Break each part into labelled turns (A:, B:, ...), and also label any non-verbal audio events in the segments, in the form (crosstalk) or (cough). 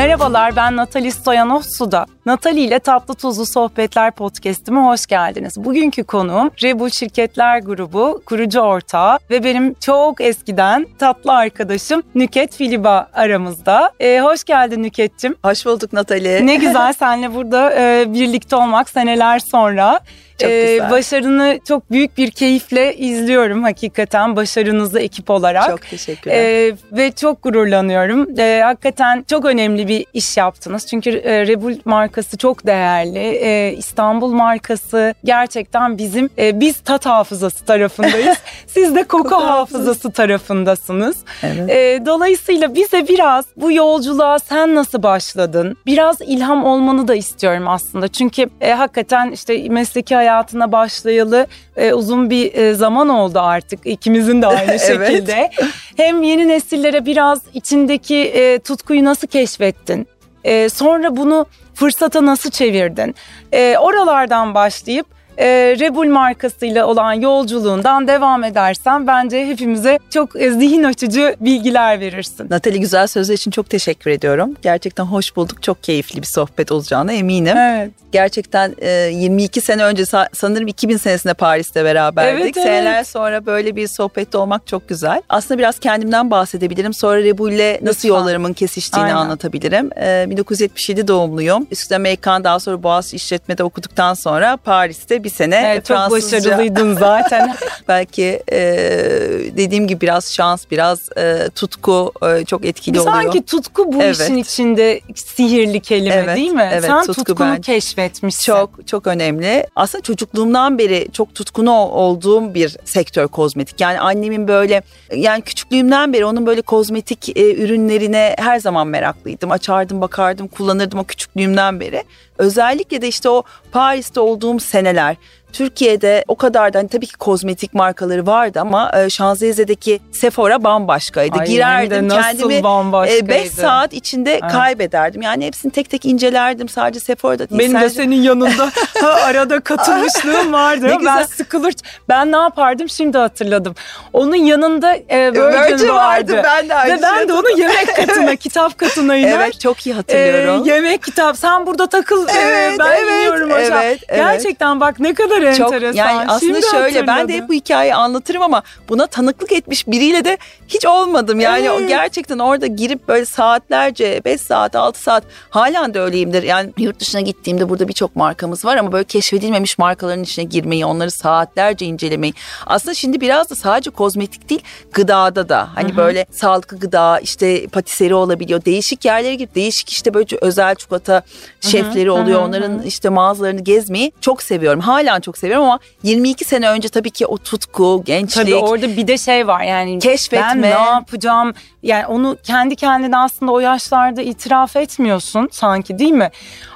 A: Merhabalar ben Natali Stoyanov Suda. Natali ile Tatlı Tuzlu Sohbetler podcast'ime hoş geldiniz. Bugünkü konuğum Rebul Şirketler Grubu kurucu ortağı ve benim çok eskiden tatlı arkadaşım Nüket Filiba aramızda. Ee, hoş geldin Nüket'cim.
B: Hoş bulduk Natali.
A: Ne güzel (laughs) seninle burada e, birlikte olmak seneler sonra.
B: Çok
A: Ee,
B: güzel.
A: başarını çok büyük bir keyifle izliyorum hakikaten başarınızı ekip olarak.
B: Çok teşekkürler.
A: Ee, ve çok gururlanıyorum. Ee, hakikaten çok önemli bir iş yaptınız. Çünkü e, Rebul markası çok değerli. Ee, İstanbul markası gerçekten bizim e, biz tat hafızası tarafındayız. (laughs) Siz de koku, hafızası tarafındasınız.
B: evet.
A: Ee, dolayısıyla bize biraz bu yolculuğa sen nasıl başladın? Biraz ilham olmanı da istiyorum aslında. Çünkü e, hakikaten işte mesleki hayatına başlayalı e, uzun bir e, zaman oldu artık. İkimizin de aynı (laughs)
B: Evet.
A: şekilde. Hem yeni nesillere biraz içindeki e, tutkuyu nasıl keşfettin? E, sonra bunu fırsata nasıl çevirdin? E, oralardan başlayıp e, Rebul markasıyla olan yolculuğundan devam edersen bence hepimize çok e, zihin açıcı bilgiler verirsin.
B: Natali güzel sözler için çok teşekkür ediyorum. Gerçekten hoş bulduk. Çok keyifli bir sohbet olacağına eminim.
A: Evet.
B: Gerçekten e, 22 sene önce sa- sanırım 2000 senesinde Paris'te beraberdik.
A: Evet, evet.
B: Seneler sonra böyle bir sohbette olmak çok güzel. Aslında biraz kendimden bahsedebilirim. Sonra Rebul'le nasıl yollarımın kesiştiğini
A: Aynen.
B: anlatabilirim. E, 1977 doğumluyum. Üst Amerikan daha sonra Boğaziçi İşletme'de okuduktan sonra Paris'te bir sene
A: Evet, çok
B: Fransızca
A: başarılıydın (laughs) zaten.
B: belki e, dediğim gibi biraz şans, biraz e, tutku e, çok etkili oluyor.
A: Sanki tutku bu
B: Evet.
A: işin içinde sihirli kelime
B: Evet,
A: değil mi?
B: evet,
A: Sen
B: tutku
A: tutkunu
B: bence.
A: keşfetmişsin.
B: Çok çok önemli. Aslında çocukluğumdan beri çok tutkunu olduğum bir sektör kozmetik. Yani annemin böyle yani küçüklüğümden beri onun böyle kozmetik e, ürünlerine her zaman meraklıydım. Açardım, bakardım, kullanırdım o küçüklüğümden beri. Özellikle de işte o Paris'te olduğum seneler Türkiye'de o kadar da hani tabii ki kozmetik markaları vardı ama e, Şanzelize'deki Sephora bambaşkaydı.
A: Ay, de
B: Girerdim
A: nasıl
B: kendimi
A: bambaşkaydı.
B: 5 saat içinde
A: Evet.
B: kaybederdim. Yani hepsini tek tek incelerdim. Sadece Sephora'da değil.
A: Benim de
B: sadece-
A: senin yanında (laughs) ha, arada katılmışlığım vardı.
B: Ne
A: ben
B: güzel.
A: sıkılır. Ben ne yapardım şimdi hatırladım. Onun yanında e, Virgin,
B: Virgin
A: vardı.
B: vardı, ben de aynı
A: Ve ben de onu yemek (laughs) katına, kitap katına iner.
B: Evet çok iyi hatırlıyorum.
A: Ee, yemek kitap sen burada takıl ee,
B: Evet,
A: ben
B: evet,
A: iniyorum aşağı.
B: evet, evet.
A: Gerçekten bak ne kadar
B: çok
A: enteresan.
B: yani aslında
A: Şimdi
B: şöyle ben de
A: hatırladım.
B: hep bu hikayeyi anlatırım ama buna tanıklık etmiş biriyle de hiç olmadım. Yani
A: Evet.
B: gerçekten orada girip böyle saatlerce 5 saat 6 saat halen de öyleyimdir. Yani yurt dışına gittiğimde burada birçok markamız var ama böyle keşfedilmemiş markaların içine girmeyi onları saatlerce incelemeyi. Aslında şimdi biraz da sadece kozmetik değil gıdada da hani böyle sağlıklı gıda işte patiseri olabiliyor. Değişik yerlere girip değişik işte böyle özel çikolata şefleri oluyor. Onların işte mağazalarını gezmeyi çok seviyorum. Halen çok seviyorum ama 22 sene önce tabii ki o tutku, gençlik,
A: Tabii orada bir de şey var yani
B: Keşfetme.
A: ben ne yapacağım yani onu kendi kendine aslında o yaşlarda itiraf etmiyorsun sanki değil mi?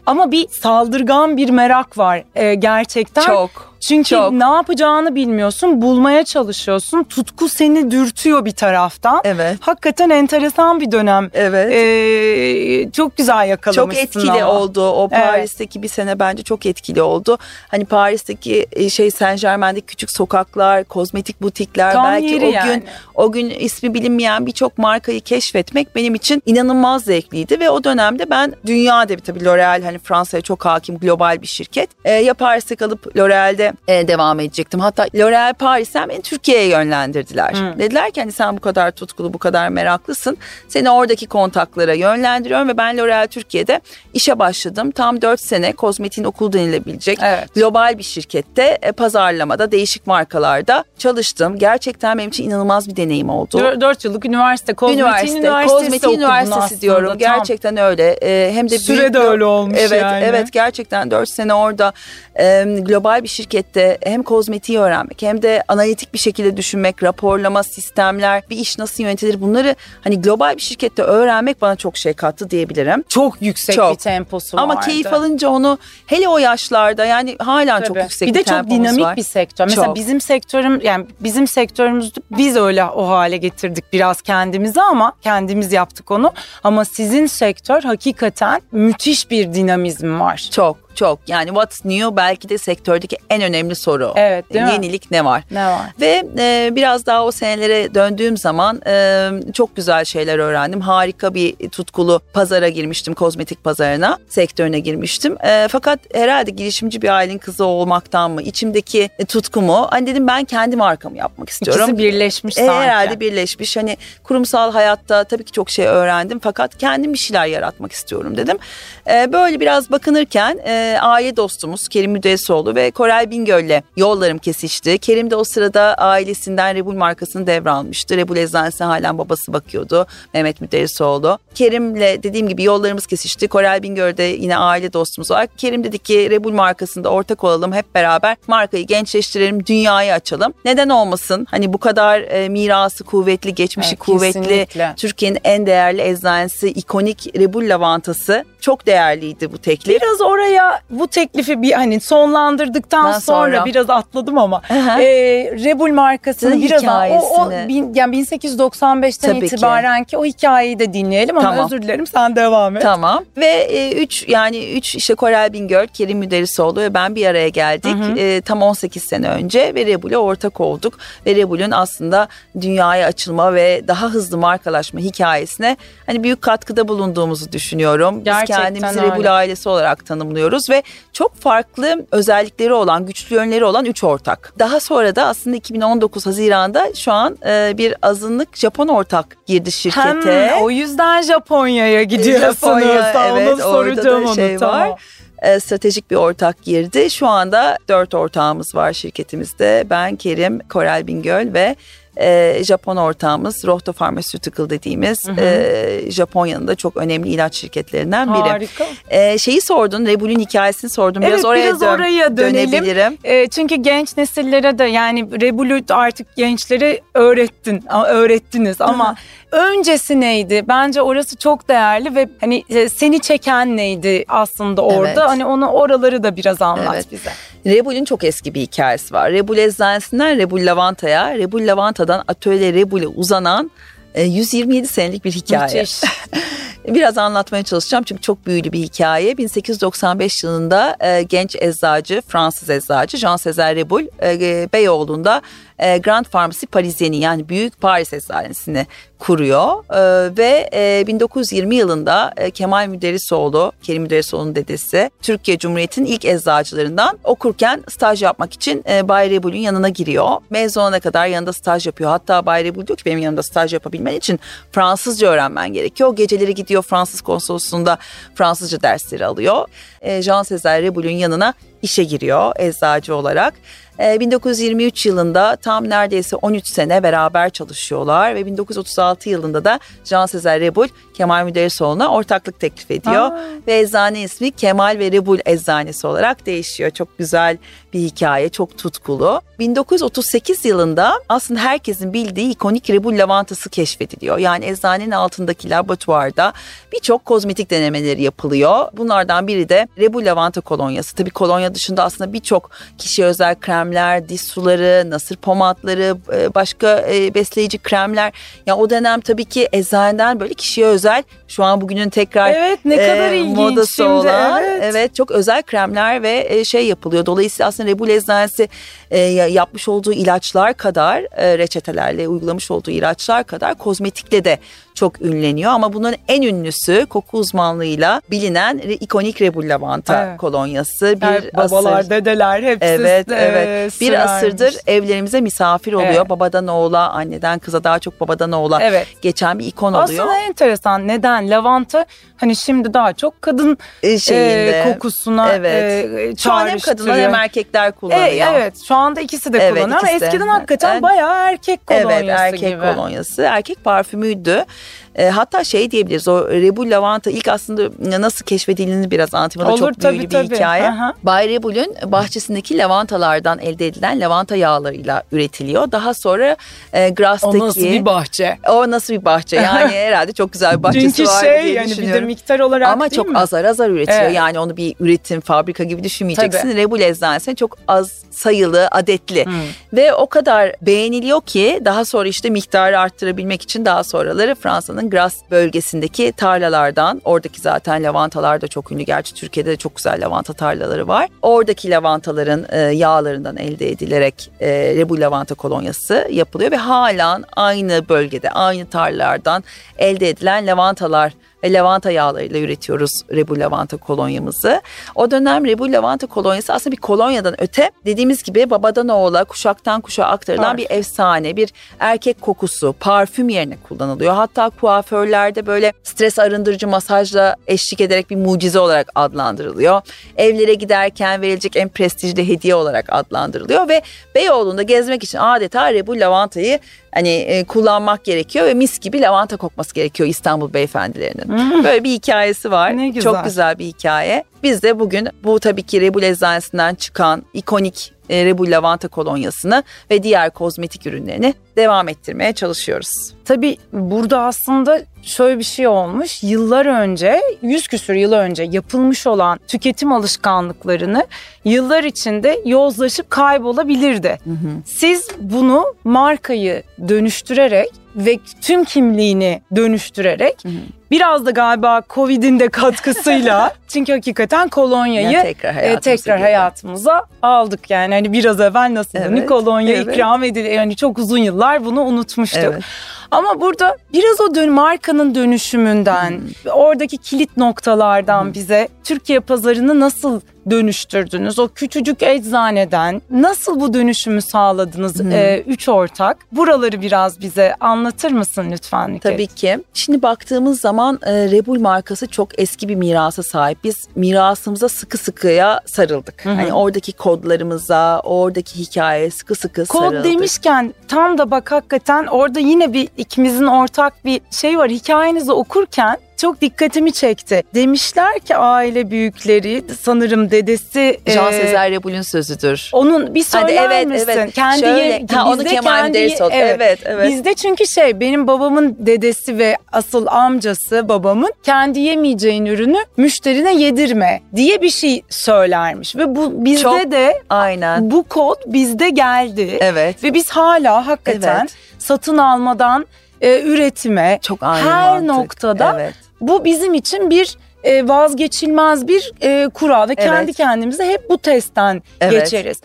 A: Ama bir saldırgan bir merak var e, gerçekten.
B: çok
A: Çünkü
B: çok.
A: ne yapacağını bilmiyorsun, bulmaya çalışıyorsun. Tutku seni dürtüyor bir taraftan.
B: Evet.
A: Hakikaten enteresan bir dönem.
B: Evet.
A: Ee, çok güzel yakalamışsın
B: çok etkili
A: ama.
B: oldu. O
A: Evet.
B: Paris'teki bir sene bence çok etkili oldu. Hani Paris'teki e, şey Saint Germain'deki küçük sokaklar, kozmetik butikler
A: Tam
B: belki o
A: yani.
B: gün o gün ismi bilinmeyen birçok markayı keşfetmek benim için inanılmaz zevkliydi ve o dönemde ben dünyada tabii L'Oreal hani Fransa'ya çok hakim global bir şirket. E, ya Paris'te kalıp L'Oreal'de e, devam edecektim. Hatta L'Oreal Paris'ten beni Türkiye'ye yönlendirdiler.
A: Hı.
B: Dediler ki hani sen bu kadar tutkulu, bu kadar meraklısın. Seni oradaki kontaklara yönlendiriyorum ve ben L'Oreal Türkiye'de işe başladım. Tam 4 sene kozmetiğin okul denilebilecek
A: Evet.
B: global bir şirkette e, pazarlamada değişik markalarda çalıştım. Gerçekten benim için inanılmaz bir deneyim oldu.
A: Dör- Dört yıllık üniversite, kozmetik
B: Üniversite,
A: üniversitesi
B: kozmetik
A: okudun
B: üniversitesi
A: aslında,
B: diyorum.
A: tam.
B: Gerçekten öyle. Ee, hem de
A: Süre
B: büyük
A: de öyle olmuş
B: evet,
A: yani.
B: Evet, gerçekten 4 sene orada e, global bir şirkette hem kozmetiği öğrenmek hem de analitik bir şekilde düşünmek, raporlama, sistemler, bir iş nasıl yönetilir bunları hani global bir şirkette öğrenmek bana çok şey kattı diyebilirim.
A: Çok yüksek
B: Çok.
A: bir temposu
B: Ama
A: vardı.
B: keyif alınca onu hele o yaşlarda yani halen çok
A: Tabii.
B: yüksek
A: bir
B: bir,
A: de çok dinamik
B: var.
A: bir sektör. Mesela
B: Çok.
A: bizim sektörüm yani bizim sektörümüzde biz öyle o hale getirdik biraz kendimizi ama kendimiz yaptık onu. Ama sizin sektör hakikaten müthiş bir dinamizm var.
B: Çok çok. Yani what's new belki de sektördeki en önemli soru.
A: Evet, değil mi?
B: Yenilik ne var?
A: Ne var?
B: Ve e, biraz daha o senelere döndüğüm zaman e, çok güzel şeyler öğrendim. Harika bir tutkulu pazara girmiştim, kozmetik pazarına, sektörüne girmiştim. E, fakat herhalde girişimci bir ailenin kızı olmaktan mı, içimdeki e, tutkumu, hani dedim ben kendi markamı yapmak istiyorum.
A: İkisi birleşmiş
B: E,
A: sanki.
B: herhalde birleşmiş. Hani kurumsal hayatta tabii ki çok şey öğrendim fakat kendim bir şeyler yaratmak istiyorum dedim. E, böyle biraz bakınırken e, aile dostumuz Kerim Müdessoğlu ve Koray Bingöl'le yollarım kesişti. Kerim de o sırada ailesinden Rebul markasını devralmıştı. Rebul eczanesi halen babası bakıyordu. Mehmet Müderrisoğlu. Kerim'le dediğim gibi yollarımız kesişti. Koray Bingöl de yine aile dostumuz var. Kerim dedi ki Rebul markasında ortak olalım hep beraber markayı gençleştirelim, dünyayı açalım. Neden olmasın? Hani bu kadar e, mirası kuvvetli, geçmişi
A: Evet,
B: kuvvetli,
A: kesinlikle.
B: Türkiye'nin en değerli eczanesi, ikonik Rebul lavantası. Çok değerliydi bu teklif.
A: Biraz oraya bu teklifi bir hani sonlandırdıktan sonra,
B: sonra.
A: biraz atladım ama
B: Aha.
A: e, Rebul markasının biraz daha- o, o
B: hikayesini.
A: bin, yani 1895'ten
B: Tabii ki.
A: itibaren ki. o hikayeyi de dinleyelim ama
B: Tamam.
A: özür dilerim sen devam et.
B: Tamam ve e, üç yani üç işte Korel Bingöl, Kerim Müderrisoğlu ve ben bir araya geldik. E, tam 18 sene önce ve Rebul'e ortak olduk. Ve Rebul'ün aslında dünyaya açılma ve daha hızlı markalaşma hikayesine hani büyük katkıda bulunduğumuzu düşünüyorum. Biz
A: Gerçekten
B: kendimizi
A: öyle.
B: Rebul ailesi olarak tanımlıyoruz ve çok farklı özellikleri olan, güçlü yönleri olan üç ortak. Daha sonra da aslında 2019 Haziran'da şu an e, bir azınlık Japon ortak girdi şirkete.
A: Hem, o yüzden Japonya'ya gidiyorsunuz.
B: Japonya,
A: Tamam,
B: evet,
A: onu
B: orada da
A: soracağım onu.
B: şey
A: tamam.
B: var. E, stratejik bir ortak girdi. Şu anda dört ortağımız var şirketimizde. Ben, Kerim, Korel Bingöl ve e, Japon ortağımız Rohto Pharmaceutical dediğimiz e, Japonya'nın da çok önemli ilaç şirketlerinden biri.
A: Harika.
B: E, şeyi sordun, Rebul'ün hikayesini sordum. Biraz
A: Evet,
B: oraya
A: biraz
B: dön-
A: oraya dönelim.
B: dönebilirim.
A: E, çünkü genç nesillere de yani Rebul'ü artık gençlere öğrettin, öğrettiniz ama öncesi neydi? Bence orası çok değerli ve hani e, seni çeken neydi aslında orada?
B: Evet.
A: Hani onu oraları da biraz anlat
B: Evet.
A: bize.
B: Rebul'ün çok eski bir hikayesi var. Rebul eczanesinden Rebul Lavanta'ya, Rebul Lavanta'dan Atölye Rebul'e uzanan e, 127 senelik bir hikaye.
A: Müthiş. (laughs)
B: Biraz anlatmaya çalışacağım çünkü çok büyülü bir hikaye. 1895 yılında e, genç eczacı, Fransız eczacı Jean César Rebul e, Beyoğlu'nda e, Grand Pharmacy Parisien'i yani Büyük Paris Eczanesini kuruyor. E, ve e, 1920 yılında e, Kemal Müderrisoğlu, Kerim Müderrisoğlu'nun dedesi, Türkiye Cumhuriyeti'nin ilk eczacılarından okurken staj yapmak için e, Bay Rebul'ün yanına giriyor. Mezun olana kadar yanında staj yapıyor. Hatta Bay Rebul diyor ki benim yanında staj yapabilmen için Fransızca öğrenmen gerekiyor. Geceleri gidiyor Fransız konsolosluğunda Fransızca dersleri alıyor. Jean César Rebul'ün yanına işe giriyor eczacı olarak. E, 1923 yılında tam neredeyse 13 sene beraber çalışıyorlar ve 1936 yılında da Jean César Rebul Kemal Müderrisoğlu'na ortaklık teklif ediyor
A: Aa.
B: ve eczane ismi Kemal ve Rebul Eczanesi olarak değişiyor. Çok güzel bir hikaye, çok tutkulu. 1938 yılında aslında herkesin bildiği ikonik Rebul lavantası keşfediliyor. Yani eczanenin altındaki laboratuvarda birçok kozmetik denemeleri yapılıyor. Bunlardan biri de Rebul lavanta kolonyası. Tabii kolonya dışında aslında birçok kişiye özel kremler, diş suları, nasır pomatları, e, başka e, besleyici kremler. Ya o dönem tabii ki eczaneden böyle kişiye özel şu an bugünün tekrar
A: Evet ne kadar
B: e,
A: ilginç
B: modası
A: şimdi.
B: olan
A: evet.
B: evet çok özel kremler ve e, şey yapılıyor. Dolayısıyla aslında Rebul Eczanesi e, ya- yapmış olduğu ilaçlar kadar e, reçetelerle uygulamış olduğu ilaçlar kadar kozmetikle de çok ünleniyor ama bunun en ünlüsü koku uzmanlığıyla bilinen ikonik Rebul lavanta
A: Evet.
B: kolonyası. Bir
A: Yani babalar,
B: asır
A: dedeler hepsi
B: Evet,
A: e,
B: evet. Bir
A: sürermiş.
B: asırdır evlerimize misafir oluyor.
A: Evet.
B: Babadan oğula, anneden kıza daha çok babadan oğula
A: Evet.
B: geçen bir ikon oluyor.
A: Aslında enteresan. Neden? Lavanta hani şimdi daha çok kadın
B: E, şeyinde.
A: e, kokusuna
B: Evet.
A: e,
B: Şu an hem
A: çağrıştırıyor.
B: kadınlar hem erkekler kullanıyor.
A: E, evet şu anda ikisi de
B: Evet,
A: kullanıyor ama
B: ikisi de.
A: eskiden hakikaten
B: Ben-
A: bayağı erkek kolonyası
B: Evet erkek
A: gibi.
B: kolonyası, erkek parfümüydü. E, hatta şey diyebiliriz o Rebul lavanta ilk aslında nasıl keşfedildiğini biraz anlatayım.
A: Olur,
B: çok büyülü
A: tabii,
B: bir
A: tabii.
B: hikaye.
A: Aha.
B: Bay Rebul'ün bahçesindeki lavantalardan elde edilen lavanta yağlarıyla üretiliyor. Daha sonra e, Grass'taki...
A: O nasıl bir bahçe?
B: O nasıl bir bahçe? Yani (laughs) herhalde çok güzel bir bahçesi
A: Çünkü
B: var
A: şey
B: diye
A: yani bir de
B: düşünüyorum.
A: miktar olarak
B: Ama çok
A: mi?
B: azar azar üretiliyor.
A: Evet.
B: Yani onu bir üretim fabrika gibi düşünmeyeceksin.
A: Tabii.
B: Rebul eczanesine çok az sayılı, adetli.
A: Hmm.
B: Ve o kadar beğeniliyor ki daha sonra işte miktarı arttırabilmek için daha sonraları Fransız Fransa'nın Grasse bölgesindeki tarlalardan. Oradaki zaten lavantalar da çok ünlü. Gerçi Türkiye'de de çok güzel lavanta tarlaları var. Oradaki lavantaların e, yağlarından elde edilerek e, Rebu lavanta kolonyası yapılıyor ve halen aynı bölgede, aynı tarlalardan elde edilen lavantalar lavanta yağlarıyla üretiyoruz Rebu lavanta kolonyamızı. O dönem Rebu lavanta kolonyası aslında bir kolonyadan öte dediğimiz gibi babadan oğula kuşaktan kuşağa aktarılan
A: Parfüm.
B: bir efsane, bir erkek kokusu, parfüm yerine kullanılıyor. Hatta kuaförlerde böyle stres arındırıcı masajla eşlik ederek bir mucize olarak adlandırılıyor. Evlere giderken verilecek en prestijli hediye olarak adlandırılıyor ve Beyoğlu'nda gezmek için adeta Rebu lavantayı hani e, kullanmak gerekiyor ve mis gibi lavanta kokması gerekiyor İstanbul beyefendilerinin. Böyle bir hikayesi var.
A: Ne güzel.
B: Çok güzel bir hikaye. Biz de bugün bu tabii ki Rebul eczanesinden çıkan ikonik e, Rebul lavanta kolonyasını ve diğer kozmetik ürünlerini devam ettirmeye çalışıyoruz.
A: Tabii burada aslında şöyle bir şey olmuş. Yıllar önce, yüz küsür yıl önce yapılmış olan tüketim alışkanlıklarını yıllar içinde yozlaşıp kaybolabilirdi. Siz bunu markayı dönüştürerek ve tüm kimliğini dönüştürerek biraz da galiba Covid'in de katkısıyla (laughs) çünkü hakikaten kolonyayı
B: Yani tekrar
A: e,
B: hayatımıza
A: tekrar
B: girdi.
A: hayatımıza aldık yani hani biraz evvel nasıl
B: Evet,
A: hani kolonya
B: evet.
A: ikram edildi yani çok uzun yıllar bunu unutmuştuk.
B: Evet.
A: Ama burada biraz o dön markanın dönüşümünden, oradaki kilit noktalardan bize Türkiye pazarını nasıl dönüştürdünüz? O küçücük eczaneden nasıl bu dönüşümü sağladınız e, üç ortak? Buraları biraz bize anlatır mısın lütfen?
B: Tabii ki. Şimdi baktığımız zaman e, Rebul markası çok eski bir mirasa sahip. Biz mirasımıza sıkı sıkıya sarıldık. Hani oradaki kodlarımıza, oradaki hikayeye sıkı sıkı
A: Kod
B: sarıldık.
A: demişken tam da bak hakikaten orada yine bir ikimizin ortak bir şey var. Hikayenizi okurken çok dikkatimi çekti. Demişler ki aile büyükleri sanırım dedesi
B: Jean
A: e,
B: Sezer Rebul'ün sözüdür.
A: Onun bir söyler
B: Hadi evet,
A: misin?
B: evet.
A: Kendi
B: Şöyle, ha, onu Kemal
A: kendi-
B: Derisoğlu. Evet, evet.
A: Bizde çünkü şey benim babamın dedesi ve asıl amcası babamın kendi yemeyeceğin ürünü müşterine yedirme diye bir şey söylermiş ve bu bizde
B: Çok-
A: de
B: Aynen.
A: bu kod bizde geldi.
B: Evet.
A: Ve biz hala hakikaten
B: Evet.
A: satın almadan e, üretime
B: Çok aynı
A: her
B: mantık.
A: noktada
B: Evet.
A: Bu bizim için bir e, vazgeçilmez bir e, kural ve kendi
B: Evet.
A: kendimize hep bu testten
B: Evet.
A: geçeriz.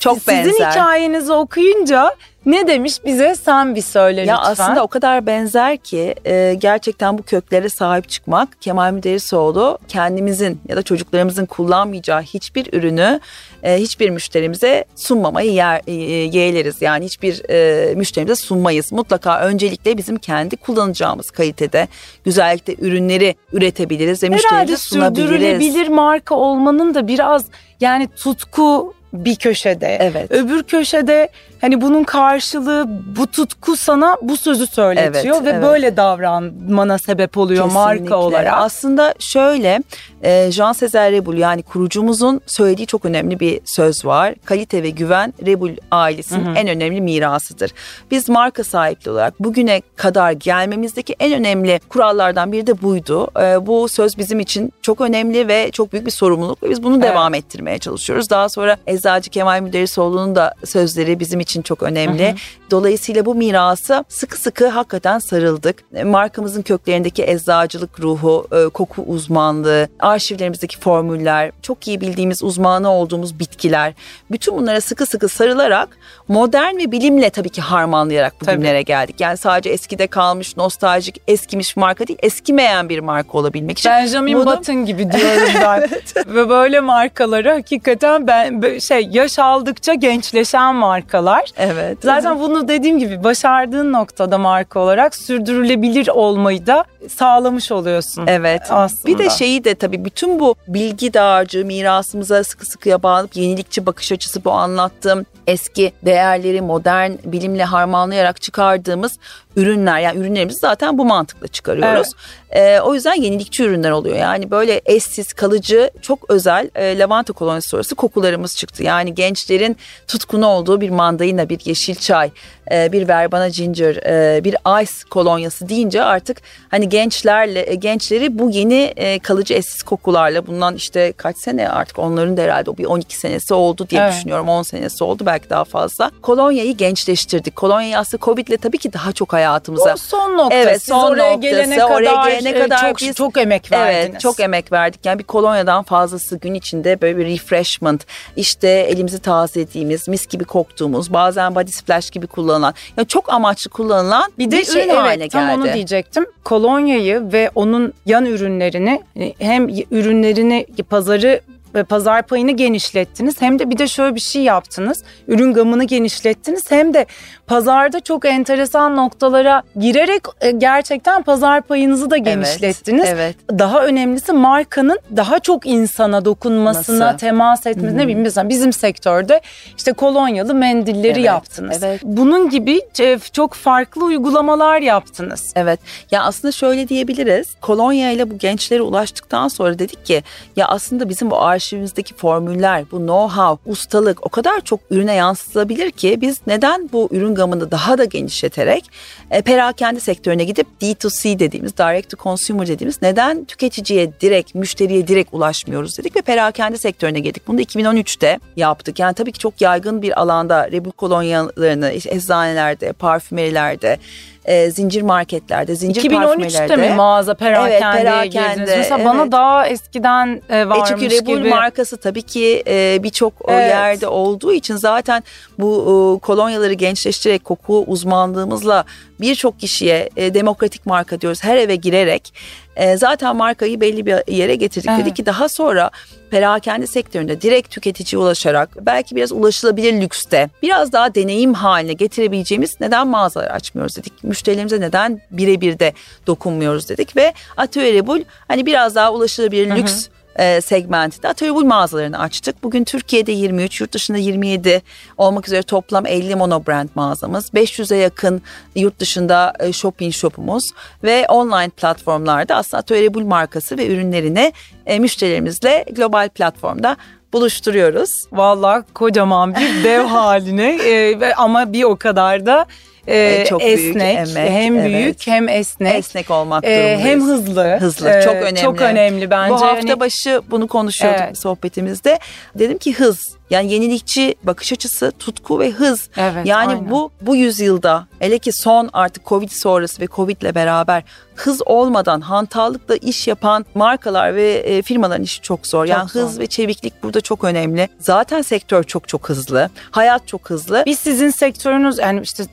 B: Çok
A: Sizin
B: benzer.
A: hikayenizi okuyunca ne demiş bize sen bir söyle
B: Ya
A: lütfen.
B: aslında o kadar benzer ki e, gerçekten bu köklere sahip çıkmak Kemal Müderrisoğlu kendimizin ya da çocuklarımızın kullanmayacağı hiçbir ürünü e, hiçbir müşterimize sunmamayı yer, e, yeğleriz. Yani hiçbir e, müşterimize sunmayız. Mutlaka öncelikle bizim kendi kullanacağımız kalitede, güzellikte ürünleri üretebiliriz ve
A: Herhalde
B: müşterimize sunabiliriz.
A: sürdürülebilir marka olmanın da biraz yani tutku bir köşede.
B: Evet.
A: Öbür köşede hani bunun karşılığı bu tutku sana bu sözü söyletiyor
B: Evet,
A: ve
B: evet.
A: böyle davranmana sebep oluyor
B: Kesinlikle.
A: marka olarak.
B: Aslında şöyle e, Jean Sezer Rebul yani kurucumuzun söylediği çok önemli bir söz var. Kalite ve güven Rebul ailesinin en önemli mirasıdır. Biz marka sahipliği olarak bugüne kadar gelmemizdeki en önemli kurallardan biri de buydu. E, bu söz bizim için çok önemli ve çok büyük bir sorumluluk ve biz bunu
A: Evet.
B: devam ettirmeye çalışıyoruz. Daha sonra Eczacı Kemal Müderrisoğlu'nun da sözleri bizim için çok önemli. Dolayısıyla bu mirası sıkı sıkı hakikaten sarıldık. E, Markamızın köklerindeki eczacılık ruhu, e, koku uzmanlığı, arşivlerimizdeki formüller, çok iyi bildiğimiz uzmanı olduğumuz bitkiler. Bütün bunlara sıkı sıkı sarılarak modern ve bilimle tabii ki harmanlayarak bugünlere geldik. Yani sadece eskide kalmış, nostaljik, eskimiş marka değil, eskimeyen bir marka olabilmek için.
A: Benjamin
B: bunu-
A: Button gibi (laughs) diyorum ben. Ve böyle markaları hakikaten ben şey yaş aldıkça gençleşen markalar.
B: Evet.
A: Zaten bunu dediğim gibi başardığın noktada marka olarak sürdürülebilir olmayı da sağlamış oluyorsun.
B: Evet.
A: Aslında.
B: Bir de şeyi de tabii bütün bu bilgi dağarcığı mirasımıza sıkı sıkıya bağlanıp yenilikçi bakış açısı bu anlattığım eski değerleri modern bilimle harmanlayarak çıkardığımız ürünler yani ürünlerimizi zaten bu mantıkla çıkarıyoruz. Ee, o yüzden yenilikçi ürünler oluyor. Yani böyle eşsiz, kalıcı, çok özel e, lavanta kolonyası sonrası kokularımız çıktı. Yani gençlerin tutkunu olduğu bir mandalina mandalina, bir yeşil çay, e, bir verbana ginger, e, bir ice kolonyası deyince artık hani gençlerle e, gençleri bu yeni kalıcı eşsiz kokularla bundan işte kaç sene artık onların da herhalde o bir 12 senesi oldu diye evet. düşünüyorum. 10 senesi oldu belki daha fazla. Kolonyayı gençleştirdik. Kolonyayı aslında Covid'le tabii ki daha çok hayatımıza.
A: O son noktası.
B: Evet, son oraya noktası. Gelene kadar, oraya gelene kadar
A: çok, biz, çok emek verdiniz.
B: Evet, çok emek verdik. Yani bir kolonyadan fazlası gün içinde böyle bir refreshment, işte elimizi tazelediğimiz, mis gibi koktuğumuz, bazen body splash gibi kullanılan, yani çok amaçlı kullanılan bir, bir de şey, ürün evet, haline geldi.
A: Tam onu diyecektim. Kolonyayı ve onun yan ürünlerini hem ürünlerini pazarı ve pazar payını genişlettiniz. Hem de bir de şöyle bir şey yaptınız. Ürün gamını genişlettiniz. Hem de pazarda çok enteresan noktalara girerek e, gerçekten pazar payınızı da genişlettiniz. Evet, evet. Daha önemlisi markanın daha çok insana dokunmasına, Nasıl? temas etmesine bileyim mesela bizim sektörde işte kolonyalı mendilleri evet, yaptınız. Evet. Bunun gibi e, çok farklı uygulamalar yaptınız.
B: Evet. Ya aslında şöyle diyebiliriz. Kolonya ile bu gençlere ulaştıktan sonra dedik ki ya aslında bizim bu arşivimizdeki formüller, bu know-how, ustalık o kadar çok ürüne yansıtılabilir ki biz neden bu ürün gamını daha da genişleterek e, perakende sektörüne gidip D2C dediğimiz, direct to consumer dediğimiz neden tüketiciye direkt, müşteriye direkt ulaşmıyoruz dedik ve perakende sektörüne girdik. Bunu da 2013'te yaptık. Yani tabii ki çok yaygın bir alanda Rebel kolonyalarını eczanelerde, parfümerilerde, e, zincir marketlerde, zincir 2013'te
A: mi mağaza perakendeye evet, perakende, Mesela evet. bana daha eskiden e, varmış e çünkü Rebul gibi.
B: markası tabii ki e, birçok evet. yerde olduğu için zaten bu e, kolonyaları gençleştirerek koku uzmanlığımızla birçok kişiye e, demokratik marka diyoruz her eve girerek e, zaten markayı belli bir yere getirdik. Evet. Dedi ki daha sonra perakende sektöründe direkt tüketiciye ulaşarak belki biraz ulaşılabilir lükste biraz daha deneyim haline getirebileceğimiz neden mağazalar açmıyoruz dedik. Müşterilerimize neden birebir de dokunmuyoruz dedik ve Atölye Rebul hani biraz daha ulaşılabilir lüks hı hı e, segmentinde Atölye mağazalarını açtık. Bugün Türkiye'de 23, yurt dışında 27 olmak üzere toplam 50 monobrand mağazamız. 500'e yakın yurt dışında e, shopping shopumuz ve online platformlarda aslında Atölye markası ve ürünlerini e, müşterilerimizle global platformda buluşturuyoruz.
A: Vallahi kocaman bir dev haline e, ama bir o kadar da e, çok esnek, büyük emek, hem büyük evet. hem esnek.
B: Esnek olmak e, durumundayız.
A: Hem hızlı.
B: Hızlı, çok önemli.
A: Çok önemli bence.
B: Bu hafta hani... başı bunu konuşuyorduk evet. sohbetimizde. Dedim ki hız yani yenilikçi bakış açısı, tutku ve hız. Evet, yani aynen. bu bu yüzyılda hele ki son artık Covid sonrası ve Covid ile beraber hız olmadan hantallıkla iş yapan markalar ve e, firmaların işi çok zor. Çok yani zor. hız ve çeviklik burada çok önemli. Zaten sektör çok çok hızlı. Hayat çok hızlı.
A: Biz sizin sektörünüz yani işte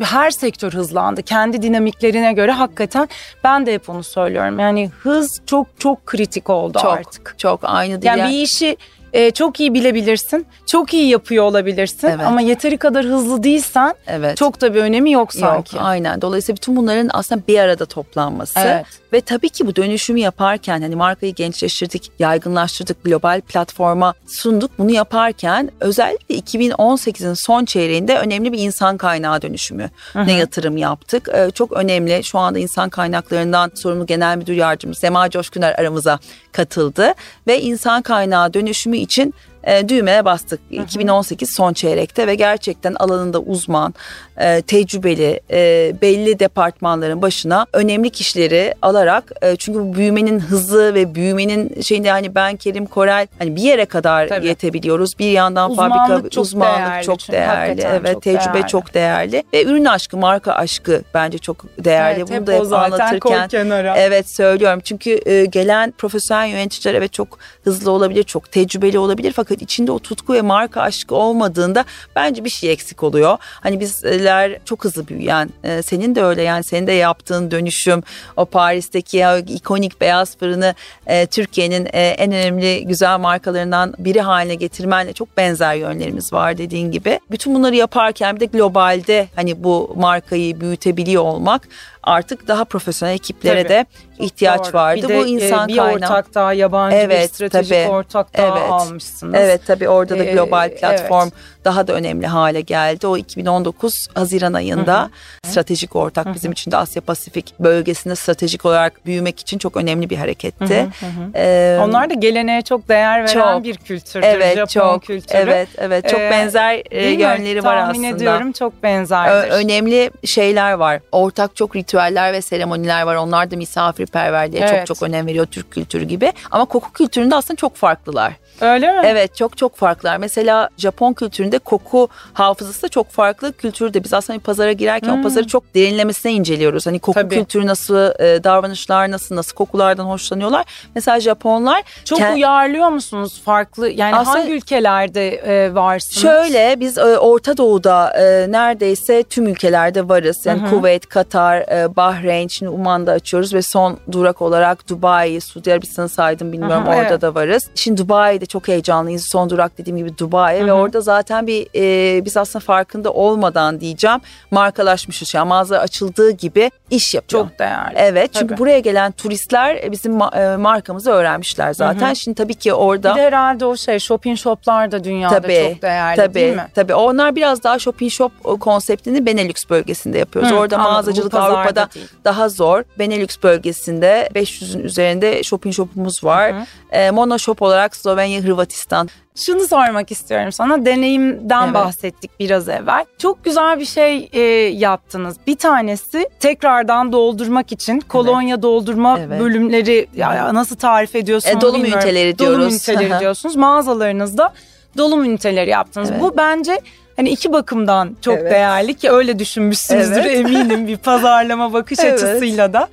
A: her sektör hızlandı. Kendi dinamiklerine göre hakikaten ben de hep onu söylüyorum. Yani hız çok çok kritik oldu
B: çok,
A: artık.
B: Çok aynı
A: değil. Yani bir işi e, çok iyi bilebilirsin. Çok iyi yapıyor olabilirsin evet. ama yeteri kadar hızlı değilsen evet. çok da bir önemi yok sanki.
B: Yok, aynen. Dolayısıyla bütün bunların aslında bir arada toplanması evet. ve tabii ki bu dönüşümü yaparken hani markayı gençleştirdik, yaygınlaştırdık, global platforma sunduk. Bunu yaparken özellikle 2018'in son çeyreğinde önemli bir insan kaynağı dönüşümü ne yatırım yaptık. Ee, çok önemli. Şu anda insan kaynaklarından sorumlu genel müdür yardımcısı Sema Coşkuner aramıza katıldı ve insan kaynağı dönüşümü için e, düğmeye bastık. Hı hı. 2018 son çeyrekte ve gerçekten alanında uzman, e, tecrübeli, e, belli departmanların başına önemli kişileri alarak e, çünkü bu büyümenin hızı ve büyümenin şeyinde hani ben Kerim Korel hani bir yere kadar Tabii. yetebiliyoruz. Bir yandan uzmanlık fabrika çok uzmanlık değerli, çok değerli. Evet, çok tecrübe değerli. çok değerli ve ürün aşkı, marka aşkı bence çok değerli.
A: Evet, Bunu da hep anlatırken
B: evet söylüyorum. Çünkü e, gelen profesyonel yöneticiler evet çok hızlı olabilir, çok tecrübeli olabilir fakat içinde o tutku ve marka aşkı olmadığında bence bir şey eksik oluyor. Hani bizler çok hızlı büyüyen, e, senin de öyle yani senin de yaptığın dönüşüm, o Paris'teki ya ikonik beyaz fırını e, Türkiye'nin e, en önemli güzel markalarından biri haline getirmenle çok benzer yönlerimiz var dediğin gibi. Bütün bunları yaparken bir de globalde hani bu markayı büyütebiliyor olmak artık daha profesyonel ekiplere
A: Tabii.
B: de ihtiyaç
A: Doğru.
B: vardı.
A: Bir de,
B: Bu insan
A: e, bir
B: kaynağı.
A: ortak daha yabancı bir
B: Evet,
A: stratejik
B: tabii.
A: ortak daha
B: Evet.
A: almışsınız.
B: Evet tabii orada da
A: Ee,
B: global platform
A: evet.
B: daha da önemli hale geldi. O 2019 Haziran ayında stratejik ortak bizim için de Asya Pasifik bölgesinde stratejik olarak büyümek için çok önemli bir hareketti. Ee,
A: Onlar da geleneğe çok değer veren
B: Çok.
A: bir kültürdür.
B: evet
A: Japon
B: çok
A: kültürü.
B: evet evet çok
A: Ee,
B: benzer e,
A: Değil mi?
B: yönleri var
A: Tahmin
B: aslında.
A: ediyorum çok
B: Ö-
A: benzerdir.
B: önemli şeyler var. Ortak çok ritüeller ve seremoniler var. Onlar da misafirperverliğe
A: Evet.
B: çok çok önem veriyor Türk kültürü gibi. Ama koku kültüründe aslında çok farklılar.
A: Öyle mi?
B: Evet çok çok farklılar. Mesela Japon kültüründe koku hafızası da çok farklı. Kültürde biz aslında bir pazara girerken o pazarı çok derinlemesine inceliyoruz. Hani koku
A: Hmm. Tabii.
B: kültürü nasıl, e, davranışlar nasıl, nasıl kokulardan hoşlanıyorlar. Mesela Japonlar
A: Çok
B: Ke-
A: uyarlıyor musunuz farklı? Yani
B: Aslında-
A: hangi ülkelerde e, varsınız?
B: Şöyle biz e, Orta Doğu'da e, neredeyse tüm ülkelerde varız. Yani Kuveyt, Katar, e, Bahreyn, şimdi Uman'da açıyoruz ve son durak olarak Dubai, Suudi Arabistan'ı saydım bilmiyorum
A: Aha,
B: orada
A: evet.
B: da varız. Şimdi Dubai'de çok heyecanlıyız. Son durak dediğim gibi Dubai ve orada zaten bir e, biz aslında farkında olmadan diyeceğim markalaşmışız. Yani mağaza açıldığı gibi iş yapıyor.
A: Çok değerli.
B: Evet çünkü
A: Tabii.
B: buraya gelen turistler e, bizim ma- e, markamızı öğrenmişler zaten. Şimdi tabii ki orada
A: Bir de herhalde o şey shopping shoplar da dünyada
B: Tabii,
A: çok değerli
B: tabii,
A: değil mi?
B: Tabii onlar biraz daha shopping shop o, konseptini Benelux bölgesinde yapıyoruz.
A: Hı,
B: Orada
A: anladım.
B: mağazacılık Avrupa'da
A: değil.
B: daha zor. Benelux bölgesinde 500'ün üzerinde shopping shopumuz var. E, mono shop olarak Slovenya, Hırvatistan.
A: Şunu sormak istiyorum sana. Deneyimden
B: Evet.
A: bahsettik biraz evvel. Çok güzel bir şey e, yaptınız. Bir tanesi tekrardan doldurmak için kolonya doldurma
B: Evet.
A: bölümleri ya, nasıl tarif ediyorsunuz
B: E, dolum
A: bilmiyorum.
B: üniteleri
A: Dolum
B: diyoruz.
A: üniteleri
B: Hı (laughs) hı.
A: diyorsunuz. Mağazalarınızda dolum üniteleri yaptınız.
B: Evet.
A: Bu bence hani iki bakımdan çok
B: Evet.
A: değerli ki öyle düşünmüşsünüzdür
B: Evet.
A: eminim bir pazarlama bakış (laughs)
B: Evet.
A: açısıyla da.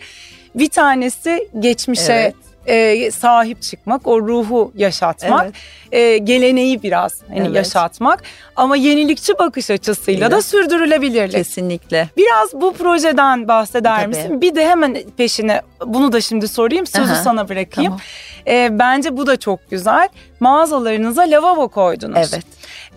A: Bir tanesi geçmişe
B: Evet.
A: E, sahip çıkmak, o ruhu yaşatmak,
B: Evet.
A: e, geleneği biraz hani
B: Evet.
A: yaşatmak ama yenilikçi bakış açısıyla da
B: Evet.
A: sürdürülebilirlik.
B: Kesinlikle.
A: Biraz bu projeden bahseder
B: Tabii.
A: misin? Bir de hemen peşine bunu da şimdi sorayım, sözü
B: Aha,
A: sana bırakayım.
B: Tamam.
A: E, bence bu da çok güzel. Mağazalarınıza lavabo koydunuz.
B: Evet.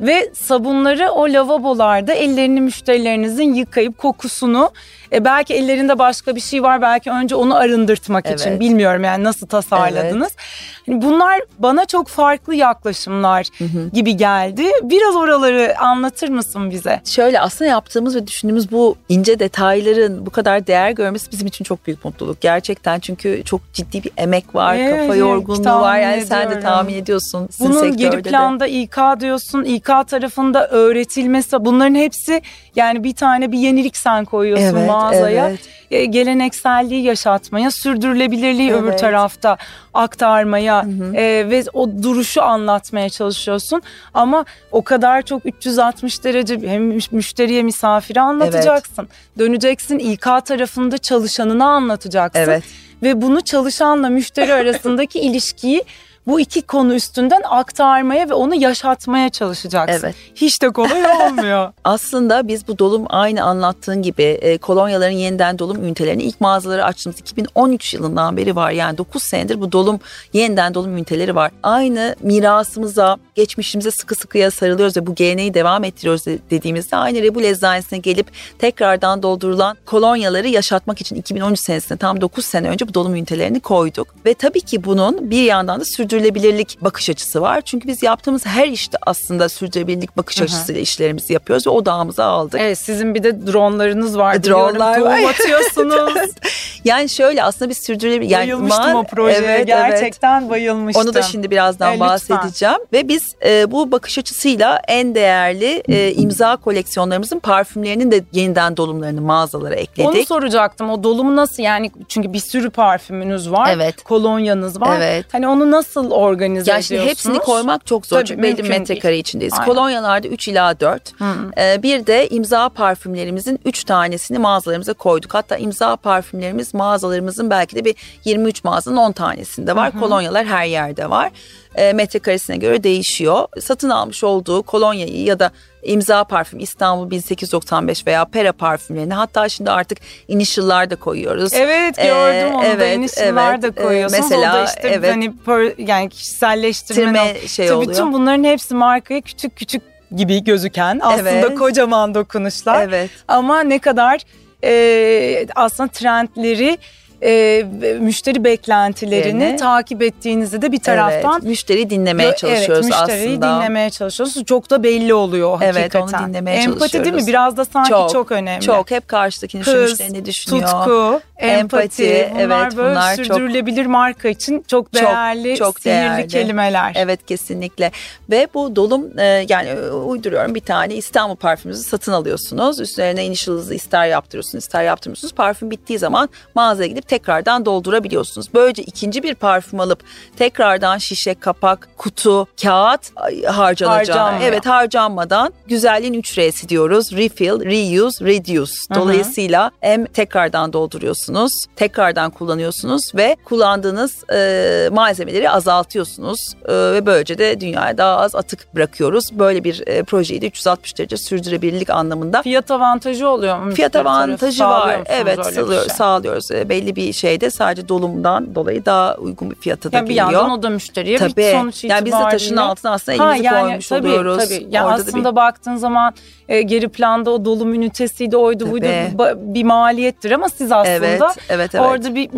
A: Ve sabunları o lavabolarda ellerini müşterilerinizin yıkayıp kokusunu e, belki ellerinde başka bir şey var belki önce onu arındırtmak için
B: Evet.
A: bilmiyorum yani nasıl tasarladınız. Hani bunlar bana çok farklı yaklaşımlar gibi geldi. Biraz oraları anlatır mısın bize?
B: Şöyle aslında yaptığımız ve düşündüğümüz bu ince detayların bu kadar değer görmesi bizim için çok büyük mutluluk. Gerçekten çünkü çok ciddi bir emek var,
A: Evet,
B: kafa yorgunluğu var. Yani sen de
A: ediyorum.
B: tahmin ediyorsun. sizin
A: Bunun geri
B: sektörde de.
A: planda İK diyorsun, İK tarafında öğretilmesi bunların hepsi yani bir tane bir yenilik sen koyuyorsun
B: Evet,
A: mağazaya.
B: evet.
A: E, gelenekselliği yaşatmaya, sürdürülebilirliği öbür
B: Evet.
A: tarafta aktarmaya e, ve o duruşu anlatmaya çalışıyorsun. Ama o kadar çok 360 derece hem müş- müşteriye, misafire anlatacaksın. Döneceksin İK tarafında çalışanına anlatacaksın.
B: Evet.
A: Ve bunu çalışanla müşteri arasındaki (coughs) ilişkiyi bu iki konu üstünden aktarmaya ve onu yaşatmaya çalışacaksın.
B: Evet.
A: Hiç de kolay (laughs) olmuyor.
B: Aslında biz bu dolum aynı anlattığın gibi e, kolonyaların yeniden dolum ünitelerini ilk mağazaları açtığımız 2013 yılından beri var. Yani 9 senedir bu dolum yeniden dolum üniteleri var. Aynı mirasımıza, geçmişimize sıkı sıkıya sarılıyoruz ve bu geleneği devam ettiriyoruz de- dediğimizde aynı Rebul Eczacısı'na gelip tekrardan doldurulan kolonyaları yaşatmak için 2013 senesinde tam 9 sene önce bu dolum ünitelerini koyduk. Ve tabii ki bunun bir yandan da sürdürülebilirlik bakış açısı var. Çünkü biz yaptığımız her işte aslında sürdürülebilirlik bakış açısıyla işlerimizi yapıyoruz ve odağımıza aldık.
A: Evet sizin bir de dronlarınız var.
B: E, dronlar var.
A: Atıyorsunuz. (laughs)
B: Yani şöyle aslında biz sürdürülebilir... Yani
A: bayılmıştım
B: ma-
A: o projeye.
B: Evet, evet.
A: Gerçekten bayılmıştım.
B: Onu da şimdi birazdan
A: E, lütfen.
B: bahsedeceğim. Ve biz e, bu bakış açısıyla en değerli e, imza koleksiyonlarımızın parfümlerinin de yeniden dolumlarını mağazalara ekledik.
A: Onu soracaktım. O dolumu nasıl yani çünkü bir sürü parfümünüz var.
B: Evet.
A: Kolonyanız var.
B: Evet.
A: Hani onu nasıl organize
B: Ya şimdi
A: ediyorsunuz?
B: hepsini koymak çok zor
A: Tabii,
B: çünkü belli metrekare
A: değil.
B: içindeyiz.
A: Aynen.
B: Kolonyalarda 3 ila 4. Ee, bir de imza parfümlerimizin 3 tanesini mağazalarımıza koyduk. Hatta imza parfümlerimiz mağazalarımızın belki de bir 23 mağazanın 10 tanesinde var. Kolonyalar her yerde var. Ee, metrekaresine göre değişiyor. Satın almış olduğu kolonyayı ya da imza parfüm İstanbul 1895 veya Pera parfümlerini hatta şimdi artık initial'lar da koyuyoruz.
A: Evet gördüm
B: Ee,
A: onu da
B: evet,
A: inişler
B: evet.
A: de
B: Ee,
A: koyuyorsunuz.
B: mesela,
A: o da işte
B: evet.
A: hani per- yani kişiselleştirme
B: şey oluyor.
A: Bütün bunların hepsi markaya küçük küçük gibi gözüken aslında
B: Evet.
A: kocaman dokunuşlar.
B: Evet.
A: Ama ne kadar e, aslında trendleri e, müşteri beklentilerini
B: Yani.
A: takip ettiğinizi de bir taraftan
B: evet, müşteri dinlemeye çalışıyoruz
A: evet, müşteriyi
B: aslında.
A: dinlemeye çalışıyoruz. Çok da belli oluyor
B: Evet,
A: hakikaten.
B: onu dinlemeye
A: Empati değil
B: çalışıyoruz.
A: mi? Biraz da sanki çok,
B: Çok,
A: önemli.
B: Çok hep karşıdakinin
A: Hız,
B: müşteri ne düşünüyor.
A: tutku, empati,
B: Empati,
A: bunlar
B: evet,
A: böyle
B: bunlar çok-
A: sürdürülebilir marka için çok değerli,
B: çok
A: sihirli
B: değerli.
A: kelimeler.
B: Evet kesinlikle ve bu dolum e, yani e, uyduruyorum bir tane İstanbul parfümünüzü satın alıyorsunuz. Üzerine initial'ınızı ister yaptırıyorsunuz ister yaptırmıyorsunuz. Parfüm bittiği zaman mağazaya gidip tekrardan doldurabiliyorsunuz. Böylece ikinci bir parfüm alıp tekrardan şişe, kapak, kutu, kağıt harcanacağına
A: Harcanmıyor.
B: evet harcanmadan güzelliğin 3 R'si diyoruz. Refill, reuse, reduce. Dolayısıyla hem tekrardan dolduruyorsunuz, tekrardan kullanıyorsunuz ve kullandığınız e, malzemeleri azaltıyorsunuz E, ve böylece de dünyaya daha az atık bırakıyoruz. Böyle bir e, projeyi de 360 derece sürdürülebilirlik anlamında
A: Fiyat avantajı oluyor mu?
B: Fiyat avantajı var. Evet sağlıyor-
A: şey?
B: sağlıyoruz. E, Belli bir şeyde sadece dolumdan dolayı daha uygun bir fiyata da
A: Yani bir
B: geliyor.
A: yandan o da müşteriye
B: Tabii.
A: bir sonuç
B: yani biz de taşın
A: itibariyle-
B: altına aslında
A: Ha,
B: elimizi koymuş
A: tabii,
B: oluyoruz.
A: Tabii. Yani
B: Orada da bir-
A: aslında baktığın zaman e, geri planda o dolum ünitesiydi oydu buydu
B: Tabii.
A: ba- bir maliyettir ama siz aslında
B: evet, evet, evet.
A: orada bir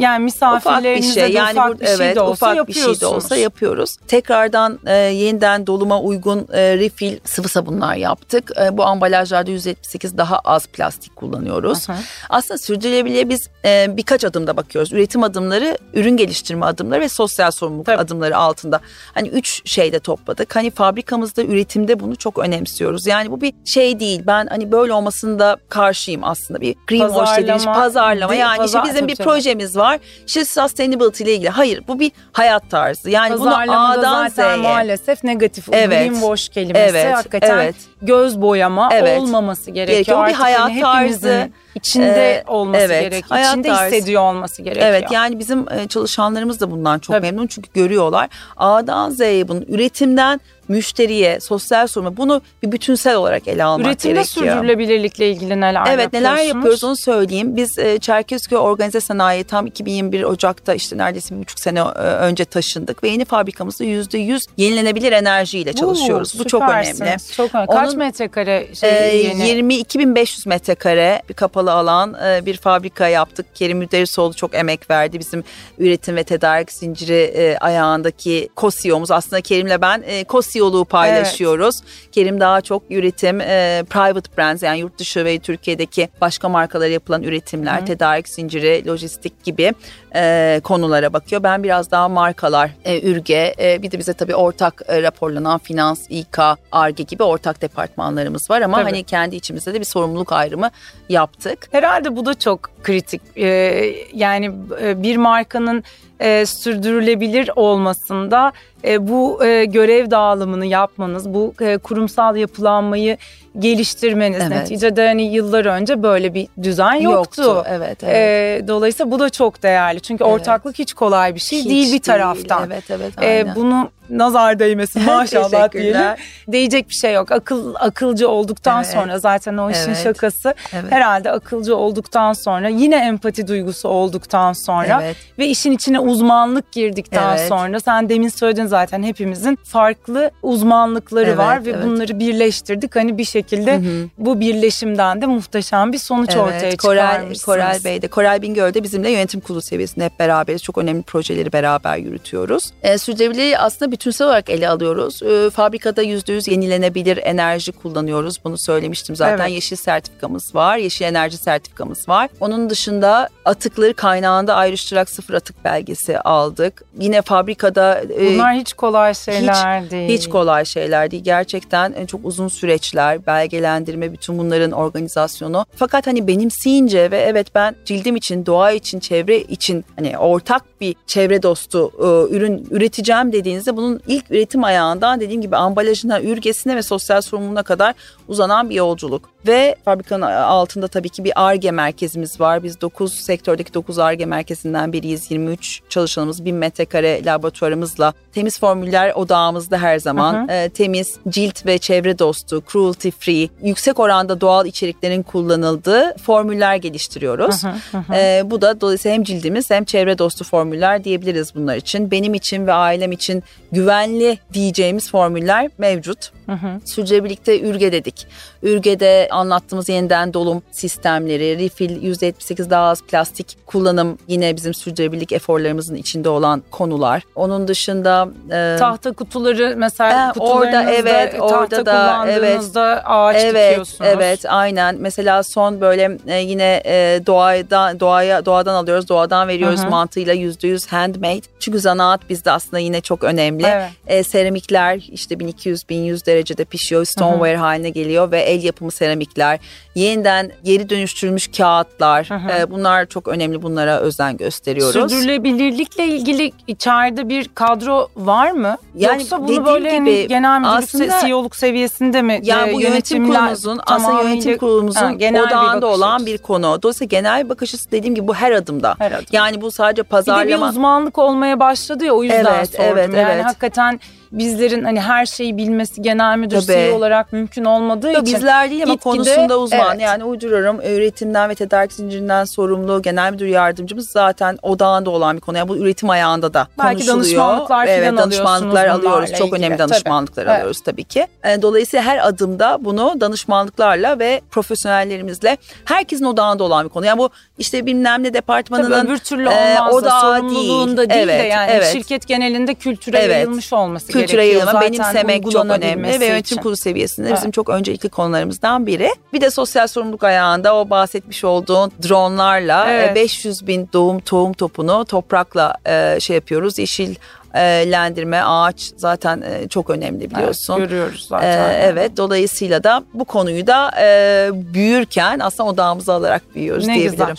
A: yani
B: ufak bir
A: misafirlerinize
B: şey yani
A: ufak
B: burada-
A: bir şey
B: evet,
A: de olsa
B: ufak bir şey de olsa yapıyoruz. Tekrardan e, yeniden doluma uygun e, refill sıvı sabunlar yaptık. E, bu ambalajlarda 178 daha az plastik kullanıyoruz.
A: Hı hı.
B: Aslında sürdürülebilirliğe biz e, birkaç adımda bakıyoruz. Üretim adımları, ürün geliştirme adımları ve sosyal sorumluluk
A: Tabii.
B: adımları altında. Hani üç şeyde topladık. Hani fabrikamızda üretimde bunu çok önemsiyoruz. Yani bu bir şey değil. Ben hani böyle olmasında karşıyım aslında. Bir greenwash dediğimiz
A: Pazarlama, değil,
B: Yani işte
A: pazar-
B: bizim
A: tabii,
B: bir projemiz var. İşte sustainability ile ilgili. Hayır bu bir hayat tarzı. Yani bunu A'dan
A: zaten
B: Z'ye.
A: maalesef negatif.
B: Evet.
A: Greenwash kelimesi
B: Evet,
A: hakikaten
B: evet.
A: Göz boyama
B: Evet.
A: olması gerekiyor.
B: Gerekiyor. Bir
A: Artık
B: hayat
A: hani hepimizin
B: tarzı,
A: içinde
B: e,
A: olması
B: evet,
A: gerekiyor.
B: hayat
A: İçinde
B: tarzı.
A: hissediyor olması gerekiyor.
B: Evet yani bizim e, çalışanlarımız da bundan çok
A: Tabii.
B: memnun çünkü görüyorlar. A'dan Z'ye bunun üretimden müşteriye, sosyal soruma bunu bir bütünsel olarak ele almak
A: Üretimde
B: gerekiyor.
A: sürdürülebilirlikle ilgili neler
B: Evet neler yapıyoruz onu söyleyeyim. Biz e, Çerkezköy Organize Sanayi tam 2021 Ocak'ta işte neredeyse bir buçuk sene e, önce taşındık ve yeni fabrikamızda yüzde yüz yenilenebilir enerjiyle çalışıyoruz.
A: Oo,
B: Bu çok önemli.
A: Çok önemli. Kaç
B: Onun-
A: metrekare şey
B: Ee,
A: yeni?
B: 22.500 metrekare bir kapalı alan e, bir fabrika yaptık. Kerim Müderrisoğlu çok emek verdi. Bizim üretim ve tedarik zinciri e, ayağındaki COSIO'muz. Aslında Kerim'le ben e, COSIO'luğu paylaşıyoruz. Kerim daha çok üretim, e, private brands yani yurt dışı ve Türkiye'deki başka markalara yapılan üretimler,
A: Hı.
B: tedarik zinciri, lojistik gibi e, konulara bakıyor. Ben biraz daha markalar, e, ürge, e, bir de bize tabii ortak e, raporlanan finans, İK, ARGE gibi ortak departmanlarımız var ama
A: Tabii.
B: hani kendi içimizde de bir sorumluluk ayrımı yaptık.
A: Herhalde bu da çok kritik. Ee, yani e, bir markanın e, sürdürülebilir olmasında e, bu e, görev dağılımını yapmanız, bu e, kurumsal yapılanmayı geliştirmeniz.
B: Evet.
A: Neticede hani yıllar önce böyle bir düzen yoktu.
B: Evet, evet.
A: Ee, dolayısıyla bu da çok değerli. Çünkü
B: Evet.
A: ortaklık hiç kolay bir şey
B: Hiç
A: değil bir taraftan.
B: Evet, evet.
A: Ee,
B: aynen.
A: bunu nazar değmesin (laughs) maşallah diyelim. Değecek bir şey yok. Akıl akılcı olduktan
B: Evet.
A: sonra zaten o işin
B: Evet.
A: şakası.
B: Evet.
A: Herhalde akılcı olduktan sonra yine empati duygusu olduktan sonra
B: Evet.
A: ve işin içine uzmanlık girdikten
B: Evet.
A: sonra sen demin söyledin zaten hepimizin farklı uzmanlıkları
B: Evet,
A: var ve
B: evet.
A: bunları birleştirdik. Hani bir şekilde
B: Hı hı.
A: bu birleşimden de muhteşem bir sonuç ortaya
B: Korel,
A: çıkarmışsınız.
B: Korel Bey de, Korel Bingöl de bizimle yönetim kurulu seviyesinde hep beraberiz. Çok önemli projeleri beraber yürütüyoruz. E, sürdürülebilirliği aslında bütünsel olarak ele alıyoruz. E, fabrikada %100 yenilenebilir enerji kullanıyoruz. Bunu söylemiştim zaten.
A: Evet.
B: Yeşil sertifikamız var. Yeşil enerji sertifikamız var. Onun dışında atıkları kaynağında ayrıştırarak sıfır atık belgesi aldık. Yine fabrikada... e,
A: Bunlar hiç kolay şeyler değil.
B: hiç kolay şeyler değil. Gerçekten e, çok uzun süreçler, belgelendirme, bütün bunların organizasyonu. Fakat hani benimseyince ve evet ben cildim için, doğa için, çevre için hani ortak bir çevre dostu e, ürün üreteceğim dediğinizde bunun ilk üretim ayağından dediğim gibi ambalajına, ürgesine ve sosyal sorumluluğuna kadar uzanan bir yolculuk. Ve fabrikanın altında tabii ki bir ARGE merkezimiz var. Biz 9 sektördeki 9 ARGE merkezinden biriyiz. 23 çalışanımız, 1000 metrekare laboratuvarımızla temiz formüller odağımızda her zaman.
A: Hı hı.
B: Ee, temiz, cilt ve çevre dostu, cruelty free, yüksek oranda doğal içeriklerin kullanıldığı formüller geliştiriyoruz.
A: Hı hı, hı.
B: Ee, bu da dolayısıyla hem cildimiz hem çevre dostu formüller diyebiliriz bunlar için. Benim için ve ailem için güvenli diyeceğimiz formüller mevcut.
A: Hı hı.
B: Sürdürülebilirlikte ürge dedik. Ürge'de anlattığımız yeniden dolum sistemleri, refill %78 daha az plastik kullanım yine bizim sürdürülebilirlik eforlarımızın içinde olan konular. Onun dışında e,
A: Tahta kutuları mesela kutularınızda
B: orada evet,
A: tahta
B: orada da,
A: kullandığınızda ağaç
B: evet,
A: dikiyorsunuz.
B: Evet, aynen. Mesela son böyle e, yine e, doğadan doğaya doğadan alıyoruz, doğadan veriyoruz
A: Hı hı.
B: mantığıyla yüzde yüz handmade. Çünkü zanaat bizde aslında yine çok önemli.
A: Evet.
B: E, seramikler işte 1200-1100 derecede pişiyor, stoneware haline geliyor ve el yapımı seramikler, yeniden geri dönüştürülmüş kağıtlar.
A: Hı hı.
B: e, bunlar çok önemli. Bunlara özen gösteriyoruz.
A: Sürdürülebilirlikle ilgili içeride bir kadro var mı?
B: Yani
A: Yoksa bunu böyle hani
B: gibi
A: genel müdürlük
B: aslında-
A: CEO'luk seviyesinde mi?
B: Yani
A: e,
B: bu yönetim kurulumuzun aslında yönetim kurulumuzun
A: Ha, genel bir
B: odağında
A: bakış
B: olan bir konu. Dolayısıyla genel bir bakış açısı dediğim gibi bu her adımda.
A: Her adım.
B: Yani bu sadece
A: Bir de bir
B: pazarlama.
A: uzmanlık olmaya başladı ya o yüzden
B: Evet,
A: sordum.
B: evet,
A: yani
B: evet.
A: hakikaten bizlerin hani her şeyi bilmesi genel müdür
B: Tabii.
A: CEO olarak mümkün olmadığı
B: Yok,
A: için.
B: bizler değil ama konusunda uzman.
A: evet.
B: Yani uyduruyorum üretimden ve tedarik zincirinden sorumlu genel müdür yardımcımız zaten odağında olan bir konu. Yani bu üretim ayağında da
A: Belki
B: konuşuluyor.
A: danışmanlıklar
B: evet,
A: falan
B: danışmanlıklar alıyoruz. Çok
A: ilgili.
B: önemli
A: Tabii.
B: danışmanlıklar
A: Evet.
B: alıyoruz tabii ki. E, Dolayısıyla her adımda bunu danışmanlıklarla ve profesyonellerimizle herkesin odağında olan bir konu. Yani bu işte bilmem ne departmanının
A: Tabii öbür türlü
B: e,
A: olmaz da
B: odağı
A: değil, de
B: Evet,
A: yani
B: evet.
A: şirket genelinde kültüre
B: Evet.
A: yayılmış olması
B: kültüre
A: Zaten
B: benimsemek çok önemli ve yönetim kurulu seviyesinde
A: Evet.
B: bizim çok öncelikli konularımızdan biri. Bir de sosyal sorumluluk ayağında o bahsetmiş olduğun dronlarla
A: Evet.
B: e, 500 bin doğum tohum topunu toprakla e, şey yapıyoruz. Yeşil lendirme ağaç zaten e, çok önemli biliyorsun.
A: Evet, görüyoruz zaten.
B: evet dolayısıyla da bu konuyu da e, büyürken aslında odağımıza alarak büyüyoruz
A: Ne
B: diyebilirim.
A: güzel.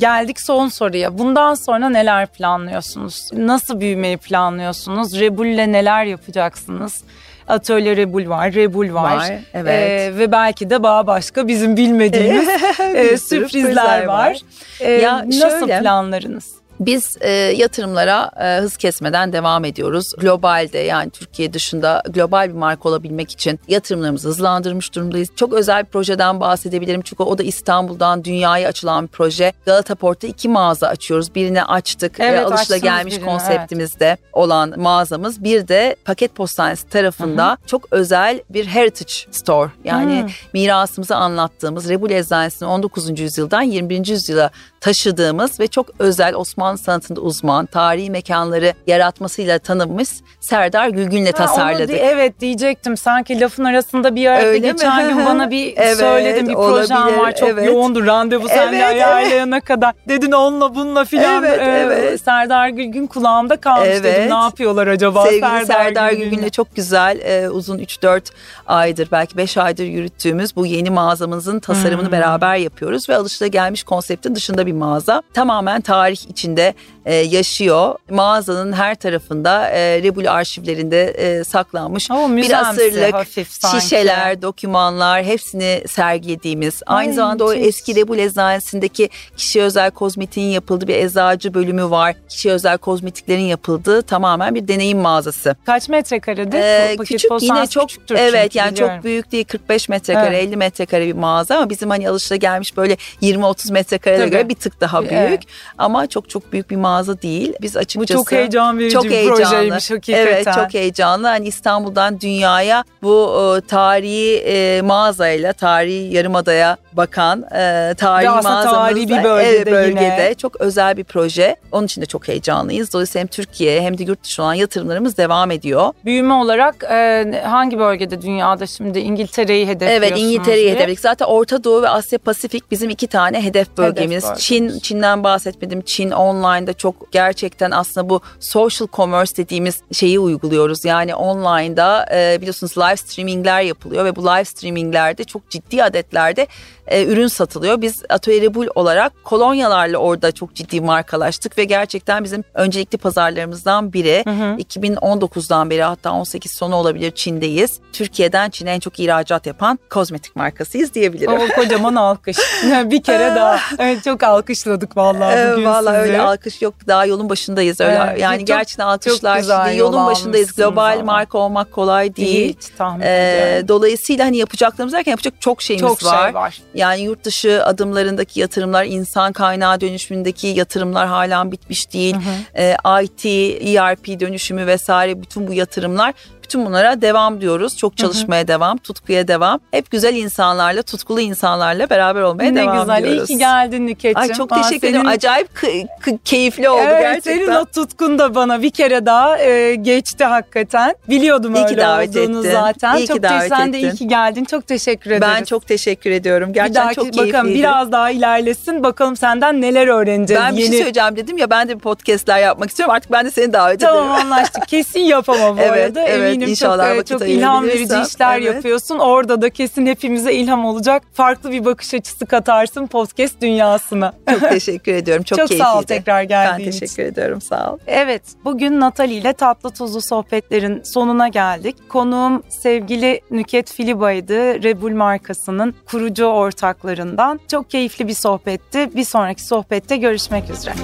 A: Geldik son soruya. Bundan sonra neler planlıyorsunuz? Nasıl büyümeyi planlıyorsunuz? Rebul'le neler yapacaksınız? Atölye Rebul var, Rebul var.
B: Var, evet.
A: Ee, ve belki de daha başka bizim bilmediğimiz (laughs) e, sürprizler var. Ee,
B: Ya
A: nasıl
B: şöyle-
A: planlarınız?
B: Biz e, yatırımlara e, hız kesmeden devam ediyoruz. Globalde yani Türkiye dışında global bir marka olabilmek için yatırımlarımızı hızlandırmış durumdayız. Çok özel bir projeden bahsedebilirim çünkü o da İstanbul'dan dünyaya açılan bir proje. Galata Port'ta iki mağaza açıyoruz. Birini açtık.
A: Evet,
B: alışla gelmiş
A: birini,
B: konseptimizde olan mağazamız. Bir de paket postanesi tarafında çok özel bir heritage store. Yani
A: Hmm.
B: mirasımızı anlattığımız Rebul Eczanesi'ni 19. yüzyıldan 21. yüzyıla taşıdığımız ve çok özel Osmanlı sanatında uzman, tarihi mekanları yaratmasıyla tanınmış Serdar Gülgün'le tasarladık.
A: di- evet diyecektim. Sanki lafın arasında bir yerde
B: Öyle mi?
A: geçen gün bana bir (laughs)
B: Evet,
A: söyledin bir projem
B: olabilir,
A: var. Çok
B: evet.
A: yoğundu randevu seninle
B: Evet, evet.
A: ayarlayana kadar. Dedin onunla bununla filan.
B: Evet,
A: Ee,
B: evet.
A: Serdar Gülgün kulağımda kalmış
B: Evet.
A: dedim. Ne yapıyorlar acaba
B: Sevgili
A: Serdar,
B: Serdar,
A: Gülgün'le?
B: Gülgün'le çok güzel e, uzun 3-4 aydır belki 5 aydır yürüttüğümüz bu yeni mağazamızın tasarımını
A: Hmm.
B: beraber yapıyoruz ve alışılagelmiş konseptin dışında bir mağaza. Tamamen tarih içinde e, yaşıyor. Mağazanın her tarafında e, Rebul arşivlerinde e, saklanmış
A: O
B: bir asırlık
A: hafif sanki.
B: şişeler, dokümanlar hepsini sergilediğimiz. Aynı
A: Ay,
B: zamanda o eski Rebul eczanesindeki kişi özel kozmetiğin yapıldığı bir eczacı bölümü var. Kişi özel kozmetiklerin yapıldığı tamamen bir deneyim mağazası.
A: Kaç metrekaredir?
B: Ee,
A: Paket
B: küçük yine çok evet yani
A: biliyorum.
B: çok büyük değil 45 metrekare
A: Evet.
B: 50 metrekare bir mağaza ama bizim hani alışılagelmiş böyle 20-30 metrekareye göre bir tık daha büyük
A: Evet.
B: ama çok çok büyük bir mağaza değil. Biz
A: Bu
B: açıkçası
A: çok heyecan verici
B: çok
A: bir
B: heyecanlı.
A: projeymiş hakikaten.
B: Evet çok heyecanlı. Hani İstanbul'dan dünyaya bu e, tarihi e, mağazayla, tarihi yarımadaya bakan e, tarihi mağazamızla
A: tarihi bir bölgede
B: evet, bölgede
A: yine.
B: çok özel bir proje. Onun için de çok heyecanlıyız. Dolayısıyla hem Türkiye hem de yurt dışı olan yatırımlarımız devam ediyor.
A: Büyüme olarak e, hangi bölgede dünyada şimdi İngiltere'yi hedefliyorsunuz?
B: Evet İngiltere'yi hedefledik. Zaten Orta Doğu ve Asya Pasifik bizim iki tane hedef bölgemiz.
A: bölgemiz.
B: Çin, Çin'den bahsetmedim. Çin online'da çok gerçekten aslında bu social commerce dediğimiz şeyi uyguluyoruz. Yani online'da e, biliyorsunuz live streamingler yapılıyor ve bu live streaminglerde çok ciddi adetlerde e, ürün satılıyor. Biz Atölye Rebul olarak kolonyalarla orada çok ciddi markalaştık ve gerçekten bizim öncelikli pazarlarımızdan biri. 2019'dan beri hatta 18 sonu olabilir Çin'deyiz. Türkiye'den Çin'e en çok ihracat yapan kozmetik markasıyız diyebilirim.
A: O kocaman alkış. (laughs) bir kere daha. Evet, çok alkışladık vallahi bugün
B: Vallahi
A: sizi.
B: öyle alkış yok daha yolun başındayız öyle
A: Evet,
B: yani
A: çok-
B: gerçekten alkışlar şimdi
A: yol
B: yolun başındayız global
A: ama.
B: marka olmak kolay değil.
A: Hiç tahmin
B: Ee, dolayısıyla hani yapacaklarımız derken yapacak çok şeyimiz
A: Çok
B: var.
A: şey var.
B: Yani yurt dışı adımlarındaki yatırımlar, insan kaynağı dönüşümündeki yatırımlar hala bitmiş değil. Ee, IT, ERP dönüşümü vesaire bütün bu yatırımlar Bütün bunlara devam diyoruz. Çok çalışmaya devam, tutkuya devam. Hep güzel insanlarla, tutkulu insanlarla beraber olmaya
A: ne
B: devam
A: güzel.
B: ediyoruz.
A: İyi ki geldin Nüket'ciğim.
B: Ay çok
A: Aa,
B: teşekkür
A: senin-
B: ederim. Acayip keyifli oldu
A: evet,
B: gerçekten.
A: senin o tutkun da bana bir kere daha e, geçti hakikaten. Biliyordum
B: İyi ki
A: öyle
B: davet
A: olduğunu
B: ettin.
A: zaten.
B: İyi ki
A: çok
B: davet
A: sen de iyi
B: ettin.
A: ki geldin. Çok teşekkür ederiz.
B: Ben çok teşekkür ediyorum.
A: bir
B: Gerçekten
A: dahaki
B: çok keyifliydi.
A: bakalım biraz daha ilerlesin. Bakalım senden neler öğreneceğiz.
B: ben bir
A: Yeni...
B: şey söyleyeceğim dedim ya ben de bir podcastler yapmak istiyorum. Artık ben de seni davet
A: Tamam
B: ederim.
A: anlaştık. (laughs) Kesin yapamam bu
B: Evet,
A: arada.
B: evet,
A: Eminim
B: inşallah
A: çok, e,
B: vakit
A: çok ilham verici işler
B: Evet.
A: yapıyorsun. Orada da kesin hepimize ilham olacak. Farklı bir bakış açısı katarsın podcast dünyasına.
B: Çok teşekkür ediyorum. Çok,
A: Çok
B: keyifliydi.
A: sağ ol tekrar
B: Ben
A: geldiğin için.
B: teşekkür ediyorum. Sağ ol.
A: Evet, bugün Natali ile tatlı tuzlu sohbetlerin sonuna geldik. Konuğum sevgili Nüket Filiba'ydı. Rebul markasının kurucu ortaklarından. Çok keyifli bir sohbetti. Bir sonraki sohbette görüşmek üzere.